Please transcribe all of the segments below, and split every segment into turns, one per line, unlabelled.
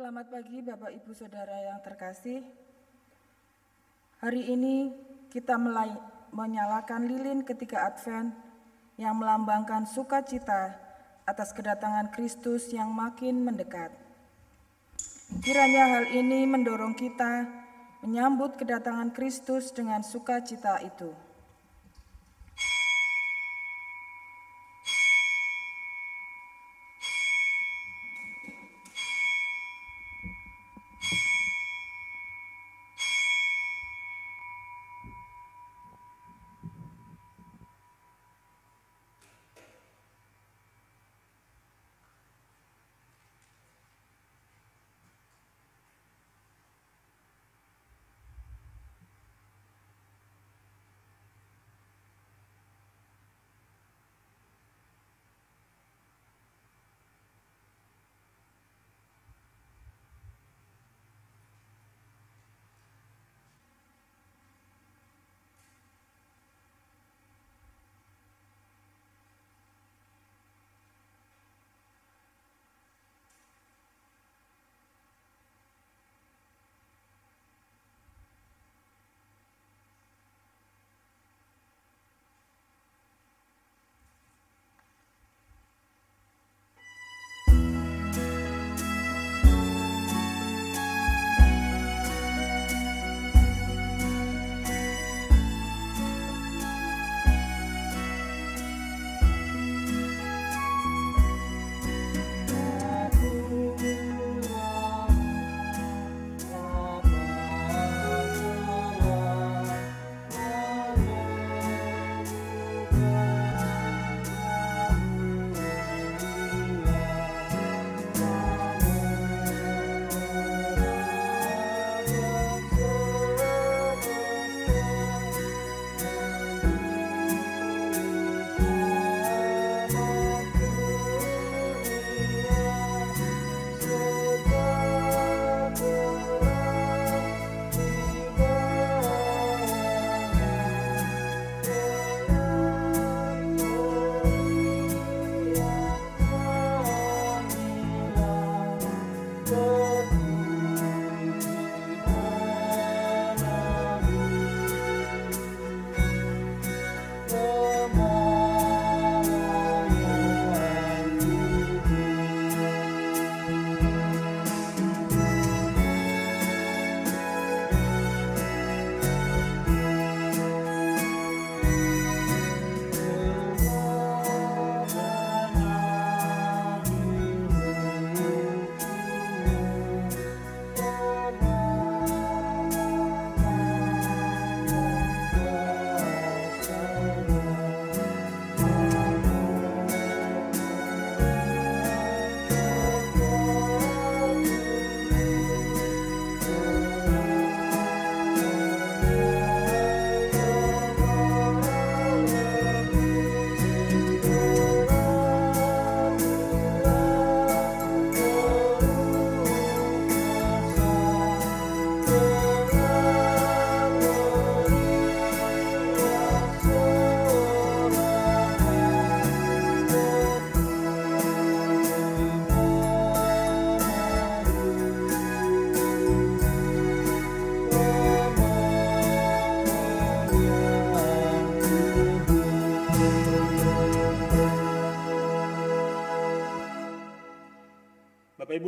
Selamat pagi Bapak Ibu Saudara yang terkasih. Hari ini kita melai, menyalakan lilin ketika Advent yang melambangkan sukacita atas kedatangan Kristus yang makin mendekat. Kiranya hal ini mendorong kita menyambut kedatangan Kristus dengan sukacita itu.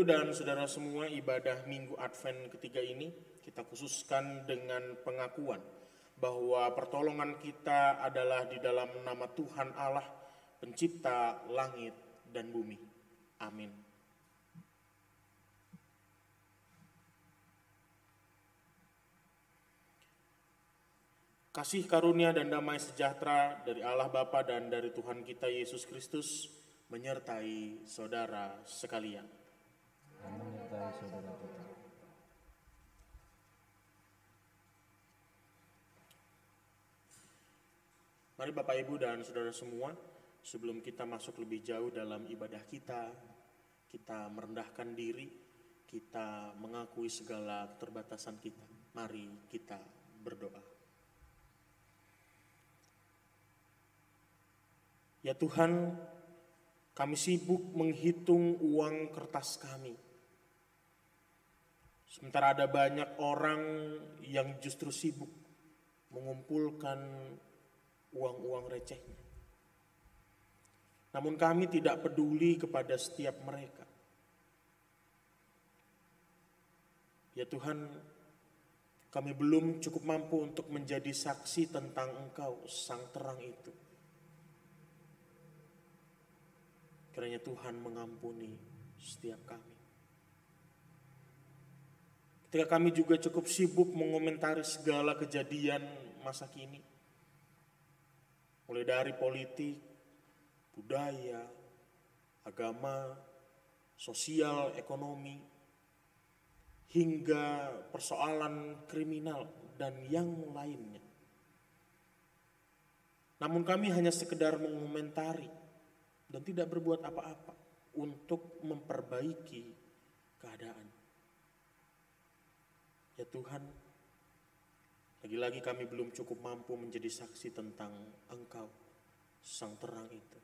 Dan Saudara semua ibadah Minggu Advent ketiga ini kita khususkan dengan pengakuan bahwa pertolongan kita adalah di dalam nama Tuhan Allah pencipta langit dan bumi. Amin. Kasih karunia dan damai sejahtera dari Allah Bapa dan dari Tuhan kita Yesus Kristus menyertai saudara sekalian.
Menyertai saudara kita.
Mari Bapak Ibu dan Saudara semua, sebelum kita masuk lebih jauh dalam ibadah kita, kita merendahkan diri, kita mengakui segala keterbatasan kita. Mari kita berdoa. Ya Tuhan, kami sibuk menghitung uang kertas kami. Sementara ada banyak orang yang justru sibuk mengumpulkan uang-uang recehnya. Namun kami tidak peduli kepada setiap mereka. Ya Tuhan, kami belum cukup mampu untuk menjadi saksi tentang Engkau, Sang Terang itu. Kiranya Tuhan mengampuni setiap kami. Ketika kami juga cukup sibuk mengomentari segala kejadian masa kini. Mulai dari politik, budaya, agama, sosial, ekonomi, hingga persoalan kriminal dan yang lainnya. Namun kami hanya sekedar mengomentari dan tidak berbuat apa-apa untuk memperbaiki keadaan. Ya Tuhan, lagi-lagi kami belum cukup mampu menjadi saksi tentang Engkau, Sang Terang itu.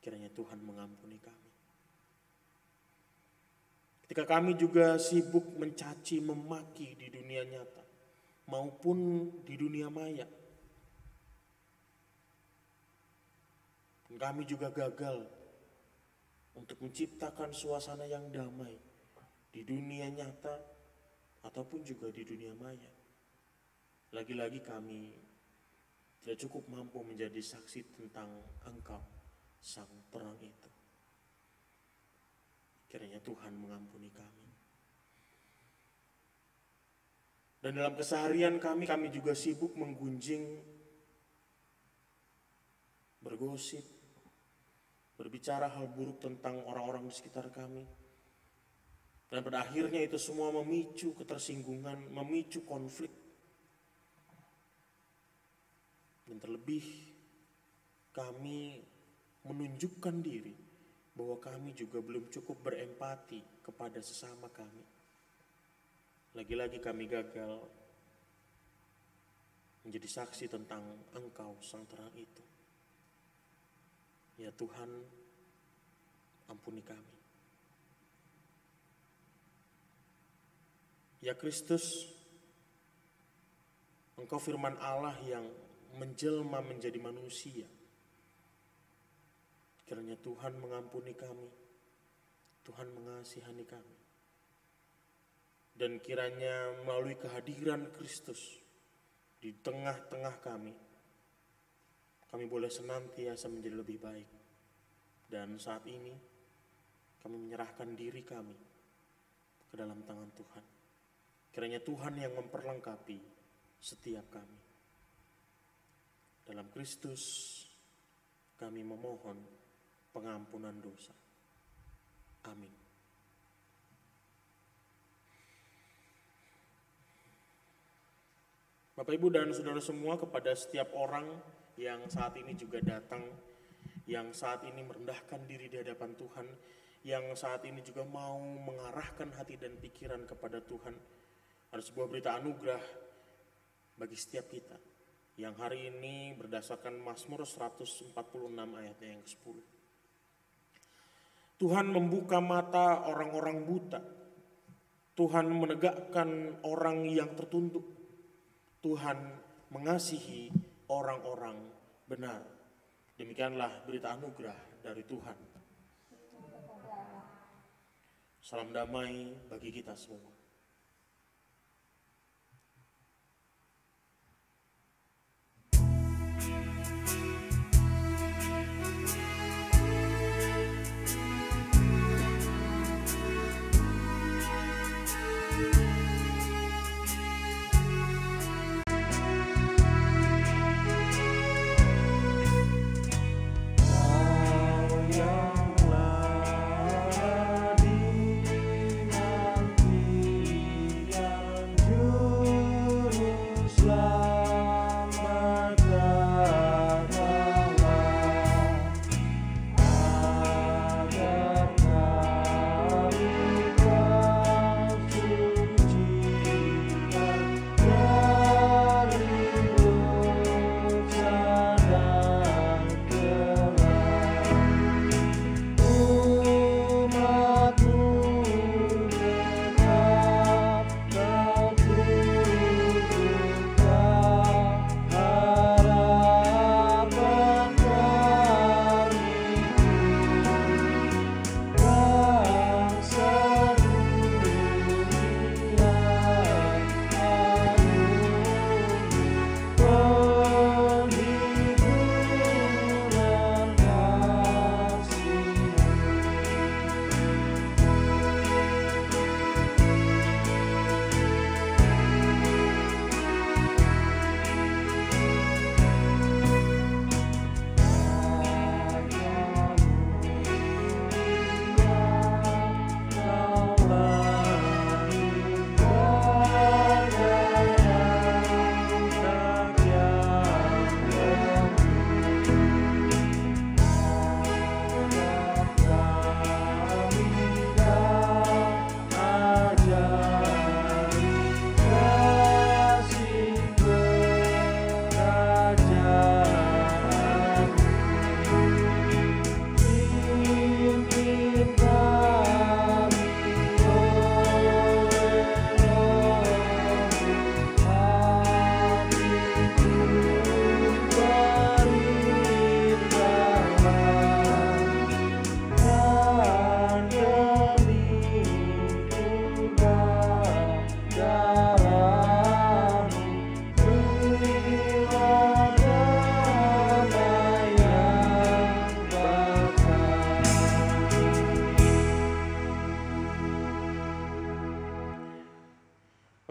Kiranya Tuhan mengampuni kami. Ketika kami juga sibuk mencaci, memaki di dunia nyata maupun di dunia maya. Dan kami juga gagal untuk menciptakan suasana yang damai di dunia nyata ataupun juga di dunia maya. Lagi-lagi kami tidak cukup mampu menjadi saksi tentang Engkau, Sang Terang itu. Kiranya Tuhan mengampuni kami. Dan dalam keseharian kami, kami juga sibuk menggunjing, bergosip, berbicara hal buruk tentang orang-orang di sekitar kami dan pada akhirnya itu semua memicu ketersinggungan, memicu konflik. Dan terlebih kami menunjukkan diri bahwa kami juga belum cukup berempati kepada sesama kami. Lagi-lagi kami gagal menjadi saksi tentang Engkau Sang Terang itu. Ya Tuhan, ampuni kami. Ya Kristus, Engkau firman Allah yang menjelma menjadi manusia. Kiranya Tuhan mengampuni kami, Tuhan mengasihani kami. Dan kiranya melalui kehadiran Kristus di tengah-tengah kami, kami boleh senantiasa menjadi lebih baik. Dan saat ini kami menyerahkan diri kami ke dalam tangan Tuhan. Kiranya Tuhan yang memperlengkapi setiap kami. Dalam Kristus kami memohon pengampunan dosa. Amin. Bapak Ibu dan Saudara semua kepada setiap orang yang saat ini juga datang, yang saat ini merendahkan diri di hadapan Tuhan, yang saat ini juga mau mengarahkan hati dan pikiran kepada Tuhan, ada sebuah berita anugerah bagi setiap kita yang hari ini berdasarkan Mazmur 146 ayatnya yang ke-10. Tuhan membuka mata orang-orang buta. Tuhan menegakkan orang yang tertunduk. Tuhan mengasihi orang-orang benar. Demikianlah berita anugerah dari Tuhan. Salam damai bagi kita semua.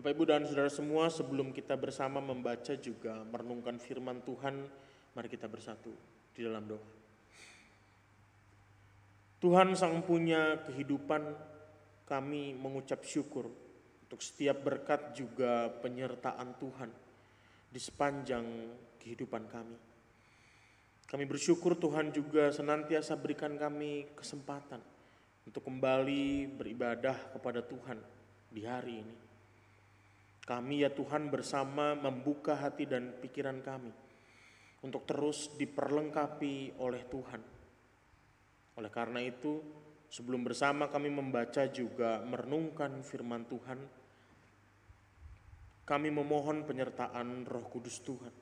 Bapak Ibu dan Saudara semua, sebelum kita bersama membaca juga merenungkan firman Tuhan, mari kita bersatu di dalam doa. Tuhan Sang Punya kehidupan, kami mengucap syukur untuk setiap berkat juga penyertaan Tuhan di sepanjang kehidupan kami. Kami bersyukur Tuhan juga senantiasa berikan kami kesempatan untuk kembali beribadah kepada Tuhan di hari ini. Kami ya Tuhan bersama membuka hati dan pikiran kami untuk terus diperlengkapi oleh Tuhan. Oleh karena itu, sebelum bersama kami membaca juga merenungkan firman Tuhan, kami memohon penyertaan Roh Kudus Tuhan.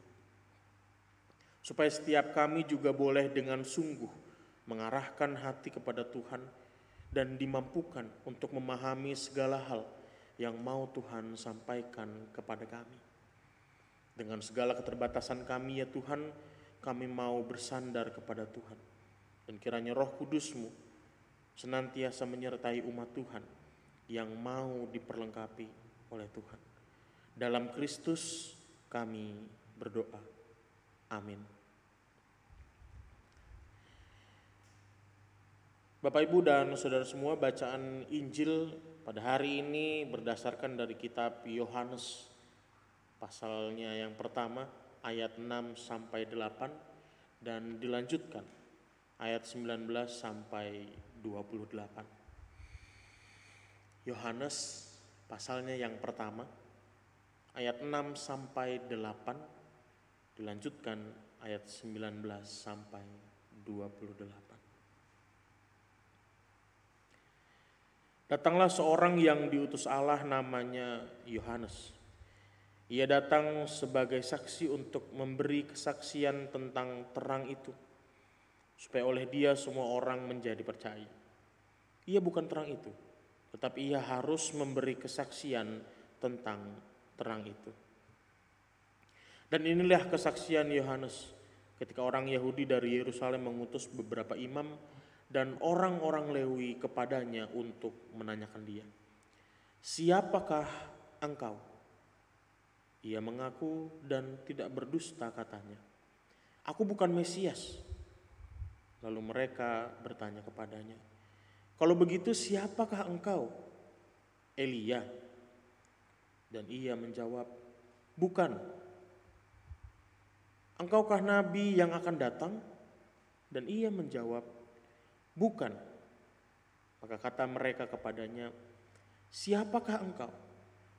Supaya setiap kami juga boleh dengan sungguh mengarahkan hati kepada Tuhan dan dimampukan untuk memahami segala hal yang mau Tuhan sampaikan kepada kami. Dengan segala keterbatasan kami ya Tuhan, kami mau bersandar kepada Tuhan. Dan kiranya roh kudusmu senantiasa menyertai umat Tuhan yang mau diperlengkapi oleh Tuhan. Dalam Kristus kami berdoa. Amin. Bapak Ibu dan saudara semua, bacaan Injil pada hari ini berdasarkan dari kitab Yohanes pasalnya yang pertama ayat 6 sampai 8 dan dilanjutkan ayat 19 sampai 28. Yohanes pasalnya yang pertama ayat 6 sampai 8 dilanjutkan ayat 19 sampai 28. Datanglah seorang yang diutus Allah namanya Yohanes. Ia datang sebagai saksi untuk memberi kesaksian tentang terang itu, supaya oleh dia semua orang menjadi percaya. Ia bukan terang itu, tetapi ia harus memberi kesaksian tentang terang itu. Dan inilah kesaksian Yohanes ketika orang Yahudi dari Yerusalem mengutus beberapa imam dan orang-orang Lewi kepadanya untuk menanyakan dia, "Siapakah engkau?" Ia mengaku dan tidak berdusta katanya, "Aku bukan Mesias." Lalu mereka bertanya kepadanya, "Kalau begitu siapakah engkau?" Elia. Dan ia menjawab, "Bukan." Engkaukah nabi yang akan datang? Dan ia menjawab, Bukan. Maka kata mereka kepadanya, Siapakah engkau?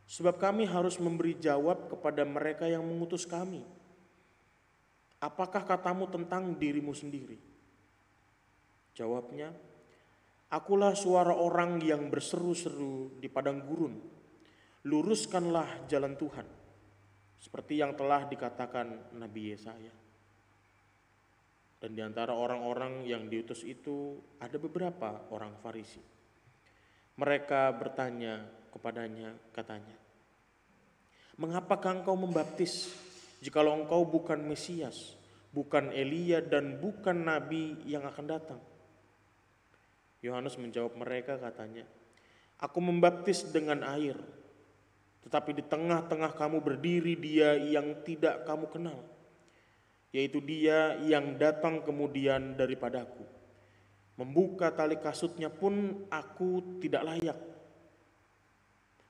Sebab kami harus memberi jawab kepada mereka yang mengutus kami. Apakah katamu tentang dirimu sendiri? Jawabnya, Akulah suara orang yang berseru-seru di padang gurun. Luruskanlah jalan Tuhan. Seperti yang telah dikatakan Nabi Yesaya. Dan di antara orang-orang yang diutus itu ada beberapa orang Farisi. Mereka bertanya kepadanya, katanya, Mengapakah engkau membaptis jikalau engkau bukan Mesias, bukan Elia dan bukan Nabi yang akan datang? Yohanes menjawab mereka katanya, Aku membaptis dengan air, tetapi di tengah-tengah kamu berdiri dia yang tidak kamu kenal yaitu dia yang datang kemudian daripadaku. Membuka tali kasutnya pun aku tidak layak.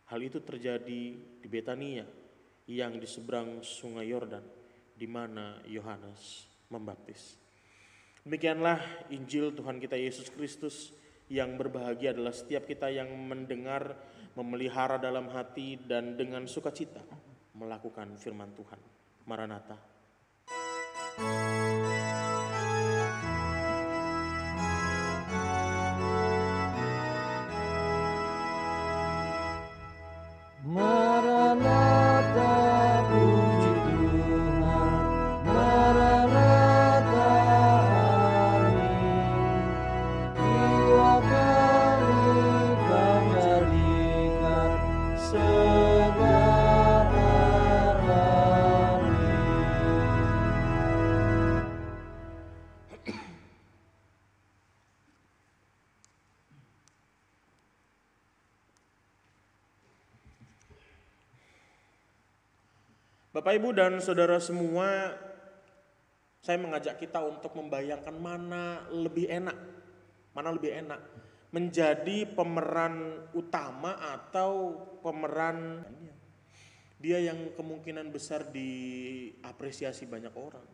Hal itu terjadi di Betania yang di seberang sungai Yordan di mana Yohanes membaptis. Demikianlah Injil Tuhan kita Yesus Kristus yang berbahagia adalah setiap kita yang mendengar, memelihara dalam hati dan dengan sukacita melakukan firman Tuhan. Maranatha. Música Bapak Ibu dan saudara semua, saya mengajak kita untuk membayangkan mana lebih enak, mana lebih enak menjadi pemeran utama atau pemeran dia yang kemungkinan besar diapresiasi banyak orang.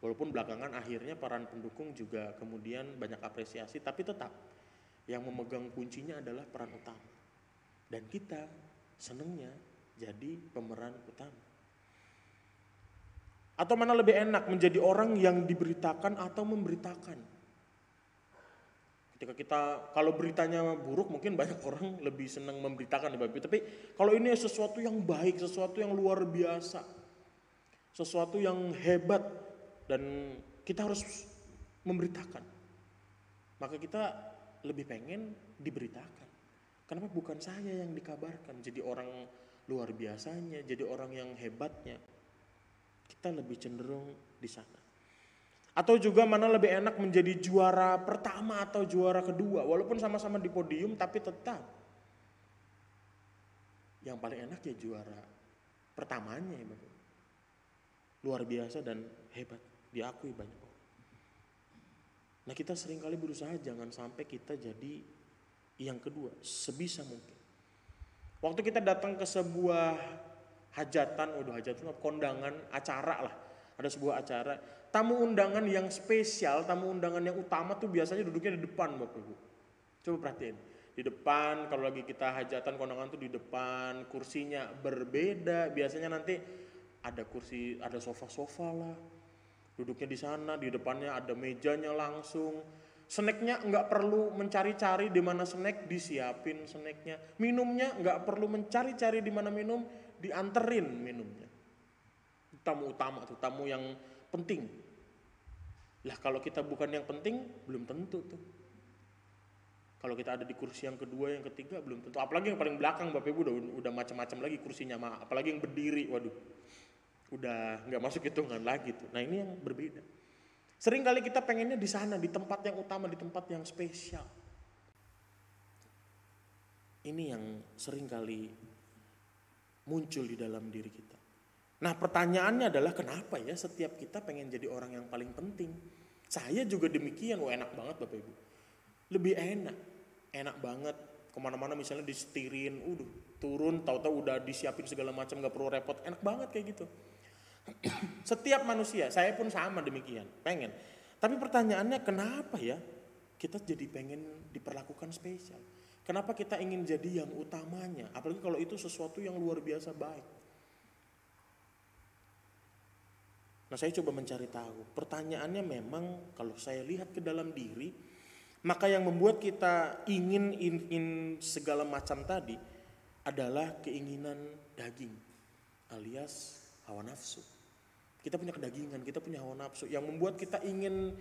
Walaupun belakangan akhirnya peran pendukung juga kemudian banyak apresiasi, tapi tetap yang memegang kuncinya adalah peran utama. Dan kita senengnya jadi pemeran utama. Atau mana lebih enak menjadi orang yang diberitakan atau memberitakan? Ketika kita kalau beritanya buruk mungkin banyak orang lebih senang memberitakan tapi kalau ini sesuatu yang baik, sesuatu yang luar biasa, sesuatu yang hebat dan kita harus memberitakan. Maka kita lebih pengen diberitakan. Kenapa bukan saya yang dikabarkan jadi orang luar biasanya, jadi orang yang hebatnya. Kita lebih cenderung di sana. Atau juga mana lebih enak menjadi juara pertama atau juara kedua. Walaupun sama-sama di podium tapi tetap. Yang paling enak ya juara pertamanya ya Bapak. Luar biasa dan hebat. Diakui banyak orang. Nah kita sering kali berusaha jangan sampai kita jadi yang kedua. Sebisa mungkin. Waktu kita datang ke sebuah hajatan, udah hajatan, kondangan, acara lah. Ada sebuah acara, tamu undangan yang spesial, tamu undangan yang utama tuh biasanya duduknya di depan Bapak Ibu. Coba perhatiin. Di depan kalau lagi kita hajatan kondangan tuh di depan, kursinya berbeda. Biasanya nanti ada kursi, ada sofa-sofa lah. Duduknya di sana, di depannya ada mejanya langsung. Snacknya nggak perlu mencari-cari di mana snack, disiapin snacknya. Minumnya nggak perlu mencari-cari di mana minum, dianterin minumnya. Tamu utama tuh, tamu yang penting. Lah kalau kita bukan yang penting, belum tentu tuh. Kalau kita ada di kursi yang kedua, yang ketiga belum tentu. Apalagi yang paling belakang Bapak Ibu udah udah macam-macam lagi kursinya, apalagi yang berdiri, waduh. Udah nggak masuk hitungan lagi tuh. Nah, ini yang berbeda. Sering kali kita pengennya di sana, di tempat yang utama, di tempat yang spesial. Ini yang sering kali muncul di dalam diri kita. Nah pertanyaannya adalah kenapa ya setiap kita pengen jadi orang yang paling penting. Saya juga demikian, wah enak banget Bapak Ibu. Lebih enak, enak banget ke mana-mana misalnya disetirin, udah turun tahu-tahu udah disiapin segala macam nggak perlu repot, enak banget kayak gitu. Setiap manusia, saya pun sama demikian, pengen. Tapi pertanyaannya kenapa ya kita jadi pengen diperlakukan spesial? Kenapa kita ingin jadi yang utamanya? Apalagi kalau itu sesuatu yang luar biasa baik. Nah saya coba mencari tahu. Pertanyaannya memang kalau saya lihat ke dalam diri, maka yang membuat kita ingin ingin segala macam tadi adalah keinginan daging alias hawa nafsu. Kita punya kedagingan, kita punya hawa nafsu yang membuat kita ingin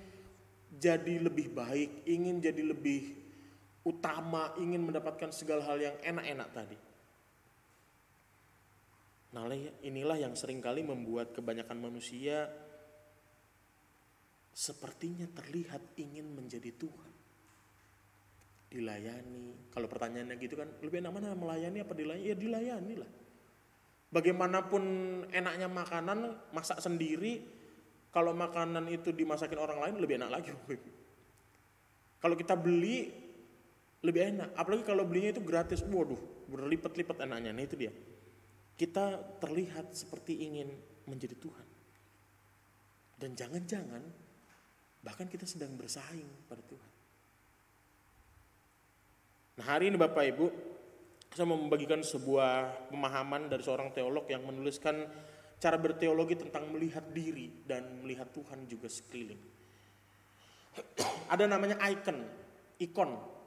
jadi lebih baik, ingin jadi lebih utama ingin mendapatkan segala hal yang enak-enak tadi. Nah inilah yang sering kali membuat kebanyakan manusia sepertinya terlihat ingin menjadi Tuhan. Dilayani. Kalau pertanyaannya gitu kan, lebih enak mana melayani apa dilayani? Ya dilayani lah. Bagaimanapun enaknya makanan, masak sendiri, kalau makanan itu dimasakin orang lain lebih enak lagi. Kalau kita beli lebih enak. Apalagi kalau belinya itu gratis, waduh, berlipat-lipat enaknya. Nah itu dia. Kita terlihat seperti ingin menjadi Tuhan. Dan jangan-jangan bahkan kita sedang bersaing pada Tuhan. Nah hari ini Bapak Ibu, saya mau membagikan sebuah pemahaman dari seorang teolog yang menuliskan cara berteologi tentang melihat diri dan melihat Tuhan juga sekeliling. Ada namanya icon, ikon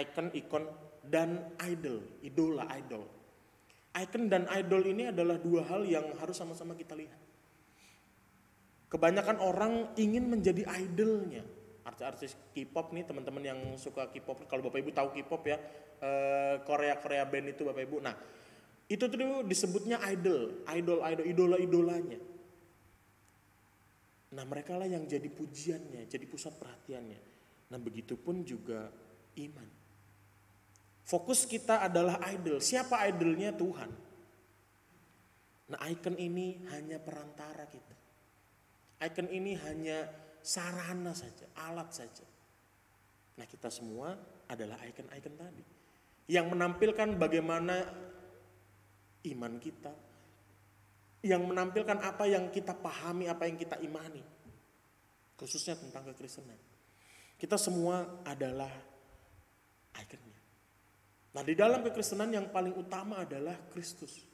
icon, ikon, dan idol, idola, idol. Icon dan idol ini adalah dua hal yang harus sama-sama kita lihat. Kebanyakan orang ingin menjadi idolnya. Artis-artis K-pop nih teman-teman yang suka K-pop, kalau Bapak Ibu tahu K-pop ya, eh, Korea-Korea band itu Bapak Ibu. Nah, itu tuh disebutnya idol, idol, idol, idola-idolanya. Nah mereka lah yang jadi pujiannya, jadi pusat perhatiannya. Nah begitu pun juga iman. Fokus kita adalah idol. Siapa idolnya Tuhan? Nah, icon ini hanya perantara kita. Icon ini hanya sarana saja, alat saja. Nah, kita semua adalah icon-icon tadi yang menampilkan bagaimana iman kita, yang menampilkan apa yang kita pahami, apa yang kita imani, khususnya tentang kekristenan. Kita semua adalah ikonnya. Nah, di dalam kekristenan yang paling utama adalah Kristus.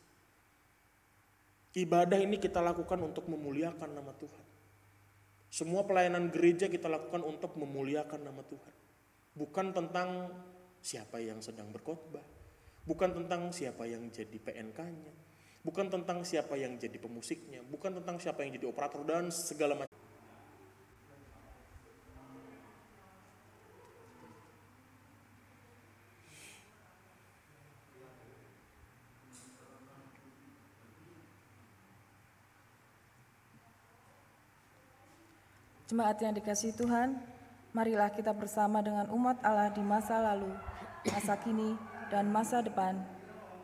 Ibadah ini kita lakukan untuk memuliakan nama Tuhan. Semua pelayanan gereja kita lakukan untuk memuliakan nama Tuhan. Bukan tentang siapa yang sedang berkhotbah, bukan tentang siapa yang jadi PNK-nya, bukan tentang siapa yang jadi pemusiknya, bukan tentang siapa yang jadi operator dan segala macam.
Jemaat yang dikasih Tuhan, marilah kita bersama dengan umat Allah di masa lalu, masa kini, dan masa depan,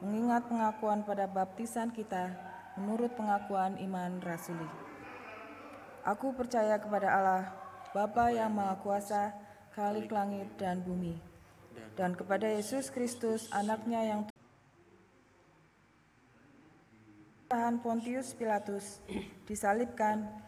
mengingat pengakuan pada baptisan kita menurut pengakuan iman rasuli. Aku percaya kepada Allah, Bapa yang Maha Kuasa, Khalik langit dan bumi, dan kepada Yesus Kristus, anaknya yang Tahan Pontius Pilatus disalibkan,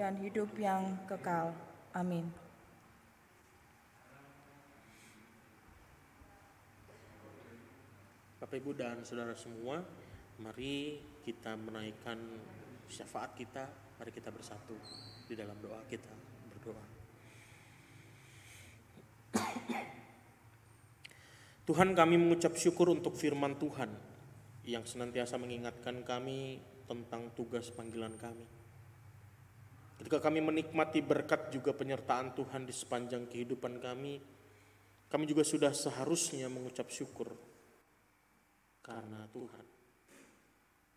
dan hidup yang kekal. Amin.
Bapak Ibu dan Saudara semua, mari kita menaikkan syafaat kita, mari kita bersatu di dalam doa kita berdoa. Tuhan kami mengucap syukur untuk firman Tuhan yang senantiasa mengingatkan kami tentang tugas panggilan kami. Ketika kami menikmati berkat juga penyertaan Tuhan di sepanjang kehidupan kami, kami juga sudah seharusnya mengucap syukur karena Tuhan.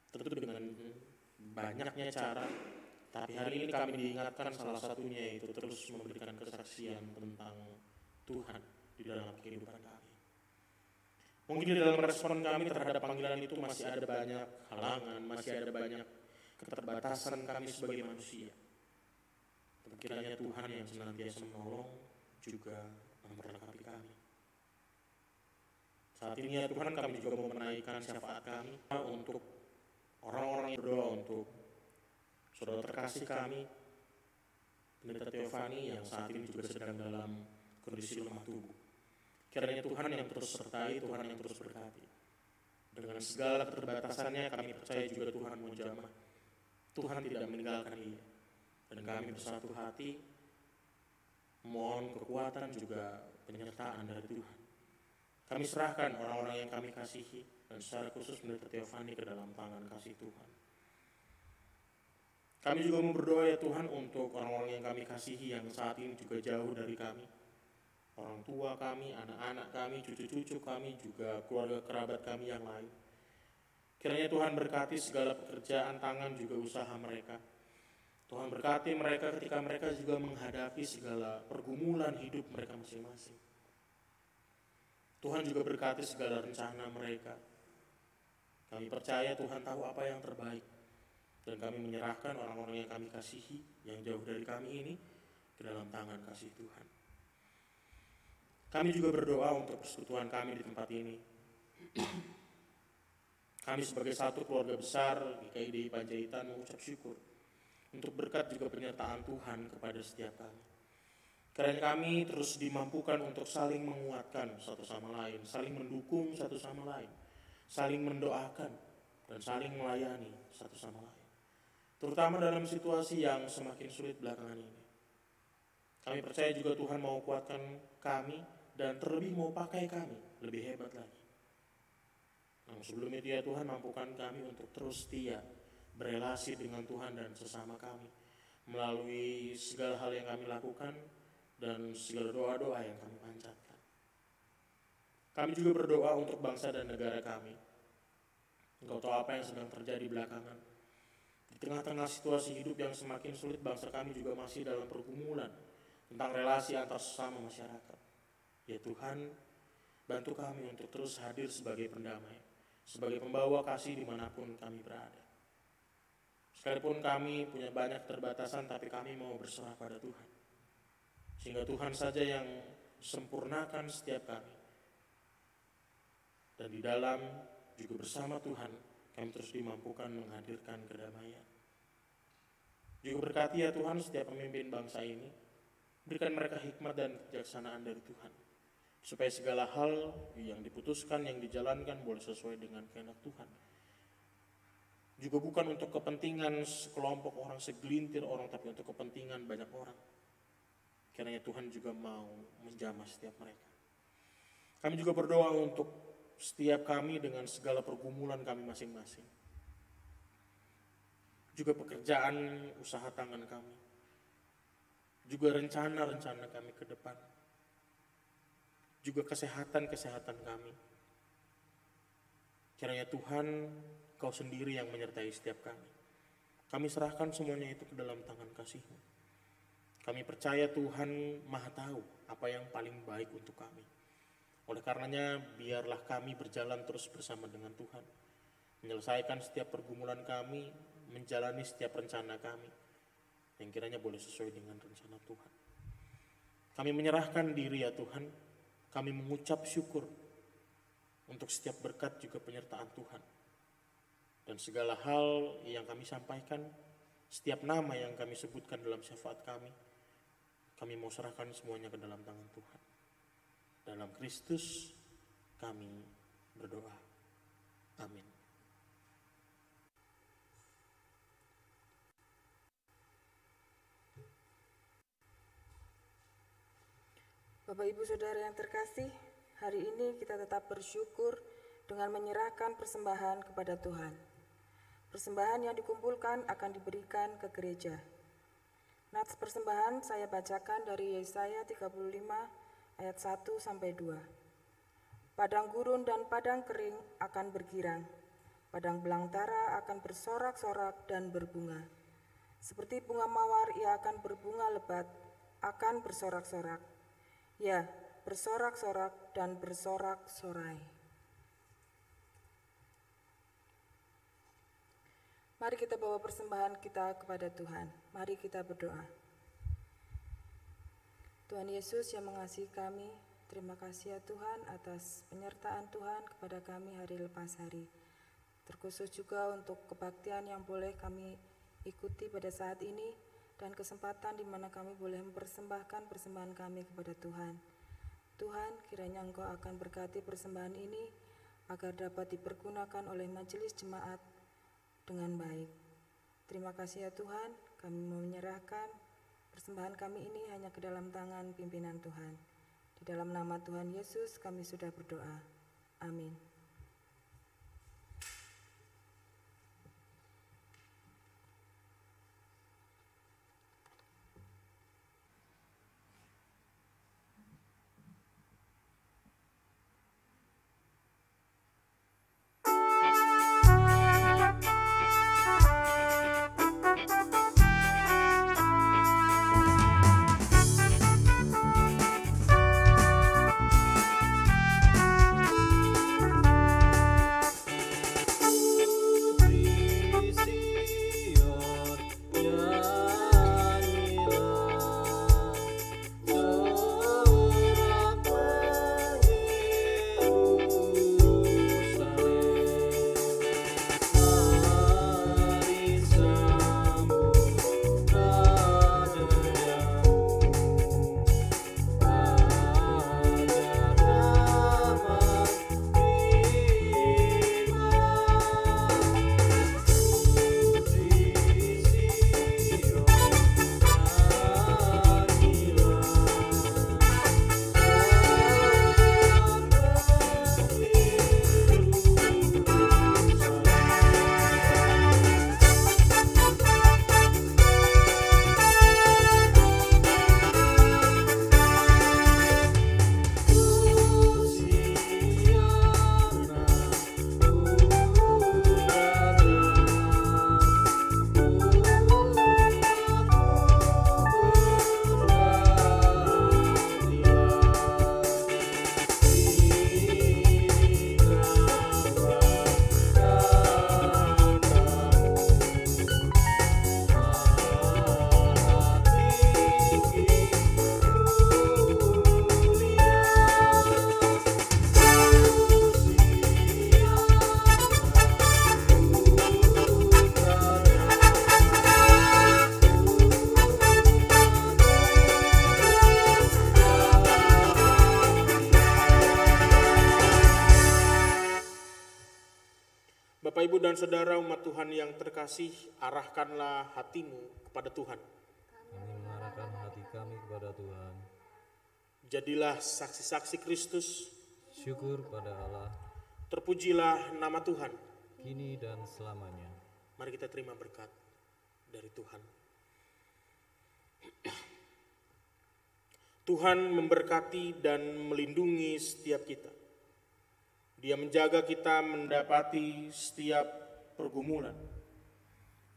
Tentu dengan banyaknya cara, tapi hari ini kami diingatkan salah satunya yaitu terus memberikan kesaksian tentang Tuhan di dalam kehidupan kami. Mungkin di dalam respon kami terhadap panggilan itu masih ada banyak halangan, masih ada banyak keterbatasan kami sebagai manusia. Tapi kiranya Tuhan yang senantiasa menolong juga memperlengkapi kami. Saat ini ya Tuhan kami juga mau menaikkan syafaat kami untuk orang-orang yang berdoa untuk saudara terkasih kami, Pendeta Teofani yang saat ini juga sedang dalam kondisi lemah tubuh. Kiranya Tuhan yang terus sertai, Tuhan yang terus berkati. Dengan segala keterbatasannya kami percaya juga Tuhan mau jamah. Tuhan tidak meninggalkan dia. Dan kami bersatu hati mohon kekuatan juga penyertaan dari Tuhan. Kami serahkan orang-orang yang kami kasihi dan secara khusus Pendeta Teofani ke dalam tangan kasih Tuhan. Kami juga mau ya Tuhan untuk orang-orang yang kami kasihi yang saat ini juga jauh dari kami. Orang tua kami, anak-anak kami, cucu-cucu kami, juga keluarga kerabat kami yang lain. Kiranya Tuhan berkati segala pekerjaan tangan juga usaha mereka. Tuhan berkati mereka ketika mereka juga menghadapi segala pergumulan hidup mereka masing-masing. Tuhan juga berkati segala rencana mereka. Kami percaya Tuhan tahu apa yang terbaik. Dan kami menyerahkan orang-orang yang kami kasihi, yang jauh dari kami ini, ke dalam tangan kasih Tuhan. Kami juga berdoa untuk persekutuan kami di tempat ini. Kami sebagai satu keluarga besar di KIDI Panjaitan mengucap syukur untuk berkat juga penyertaan Tuhan kepada setiap kami. Karena kami terus dimampukan untuk saling menguatkan satu sama lain, saling mendukung satu sama lain, saling mendoakan, dan saling melayani satu sama lain. Terutama dalam situasi yang semakin sulit belakangan ini. Kami percaya juga Tuhan mau kuatkan kami dan terlebih mau pakai kami lebih hebat lagi. Namun sebelum itu ya Tuhan mampukan kami untuk terus setia berelasi dengan Tuhan dan sesama kami melalui segala hal yang kami lakukan dan segala doa-doa yang kami panjatkan. Kami juga berdoa untuk bangsa dan negara kami. Engkau tahu apa yang sedang terjadi belakangan. Di tengah-tengah situasi hidup yang semakin sulit, bangsa kami juga masih dalam pergumulan tentang relasi antar sesama masyarakat. Ya Tuhan, bantu kami untuk terus hadir sebagai pendamai, sebagai pembawa kasih di mana pun kami berada. Sekalipun kami punya banyak keterbatasan, tapi kami mau berserah pada Tuhan. Sehingga Tuhan saja yang sempurnakan setiap kami. Dan di dalam juga bersama Tuhan, kami terus dimampukan menghadirkan kedamaian. Juga berkati ya Tuhan setiap pemimpin bangsa ini, berikan mereka hikmat dan kejaksanaan dari Tuhan. Supaya segala hal yang diputuskan, yang dijalankan boleh sesuai dengan kehendak Tuhan juga bukan untuk kepentingan sekelompok orang, segelintir orang, tapi untuk kepentingan banyak orang. Karena Tuhan juga mau menjamah setiap mereka. Kami juga berdoa untuk setiap kami dengan segala pergumulan kami masing-masing. Juga pekerjaan usaha tangan kami. Juga rencana-rencana kami ke depan. Juga kesehatan-kesehatan kami. Kiranya Tuhan Kau sendiri yang menyertai setiap kami. Kami serahkan semuanya itu ke dalam tangan kasih-Mu. Kami percaya Tuhan maha tahu apa yang paling baik untuk kami. Oleh karenanya, biarlah kami berjalan terus bersama dengan Tuhan. Menyelesaikan setiap pergumulan kami, menjalani setiap rencana kami. Yang kiranya boleh sesuai dengan rencana Tuhan. Kami menyerahkan diri ya Tuhan. Kami mengucap syukur untuk setiap berkat juga penyertaan Tuhan dan segala hal yang kami sampaikan, setiap nama yang kami sebutkan dalam syafaat kami, kami mau serahkan semuanya ke dalam tangan Tuhan. Dalam Kristus kami berdoa. Amin.
Bapak Ibu Saudara yang terkasih, hari ini kita tetap bersyukur dengan menyerahkan persembahan kepada Tuhan. Persembahan yang dikumpulkan akan diberikan ke gereja. Nats persembahan saya bacakan dari Yesaya 35 ayat 1 sampai 2. Padang gurun dan padang kering akan bergirang. Padang belantara akan bersorak-sorak dan berbunga. Seperti bunga mawar ia akan berbunga lebat, akan bersorak-sorak. Ya, bersorak-sorak dan bersorak-sorai. Mari kita bawa persembahan kita kepada Tuhan. Mari kita berdoa. Tuhan Yesus yang mengasihi kami, terima kasih ya Tuhan atas penyertaan Tuhan kepada kami hari lepas hari. Terkhusus juga untuk kebaktian yang boleh kami ikuti pada saat ini dan kesempatan di mana kami boleh mempersembahkan persembahan kami kepada Tuhan. Tuhan, kiranya Engkau akan berkati persembahan ini agar dapat dipergunakan oleh majelis jemaat dengan baik. Terima kasih ya Tuhan, kami menyerahkan persembahan kami ini hanya ke dalam tangan pimpinan Tuhan. Di dalam nama Tuhan Yesus kami sudah berdoa. Amin.
Saudara umat Tuhan yang terkasih, arahkanlah hatimu kepada Tuhan.
Kami mengarahkan hati kami kepada Tuhan.
Jadilah saksi-saksi Kristus,
Syukur pada Allah,
terpujilah nama Tuhan.
kini dan selamanya.
Mari kita terima berkat dari Tuhan. Tuhan memberkati dan melindungi setiap kita. Dia menjaga kita mendapati setiap pergumulan.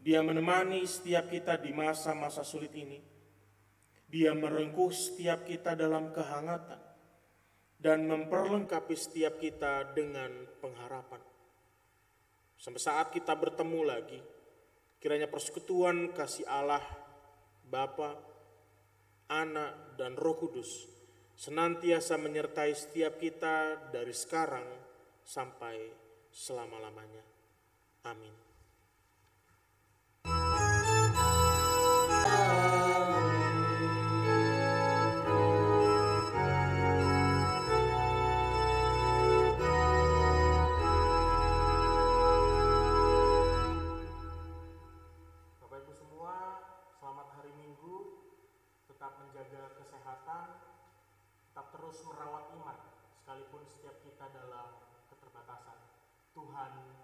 Dia menemani setiap kita di masa-masa sulit ini. Dia merengkuh setiap kita dalam kehangatan dan memperlengkapi setiap kita dengan pengharapan. Sampai saat kita bertemu lagi, kiranya persekutuan kasih Allah, Bapa, Anak, dan Roh Kudus senantiasa menyertai setiap kita dari sekarang sampai selama-lamanya. Amin. Terus merawat iman, sekalipun setiap kita dalam keterbatasan. Tuhan.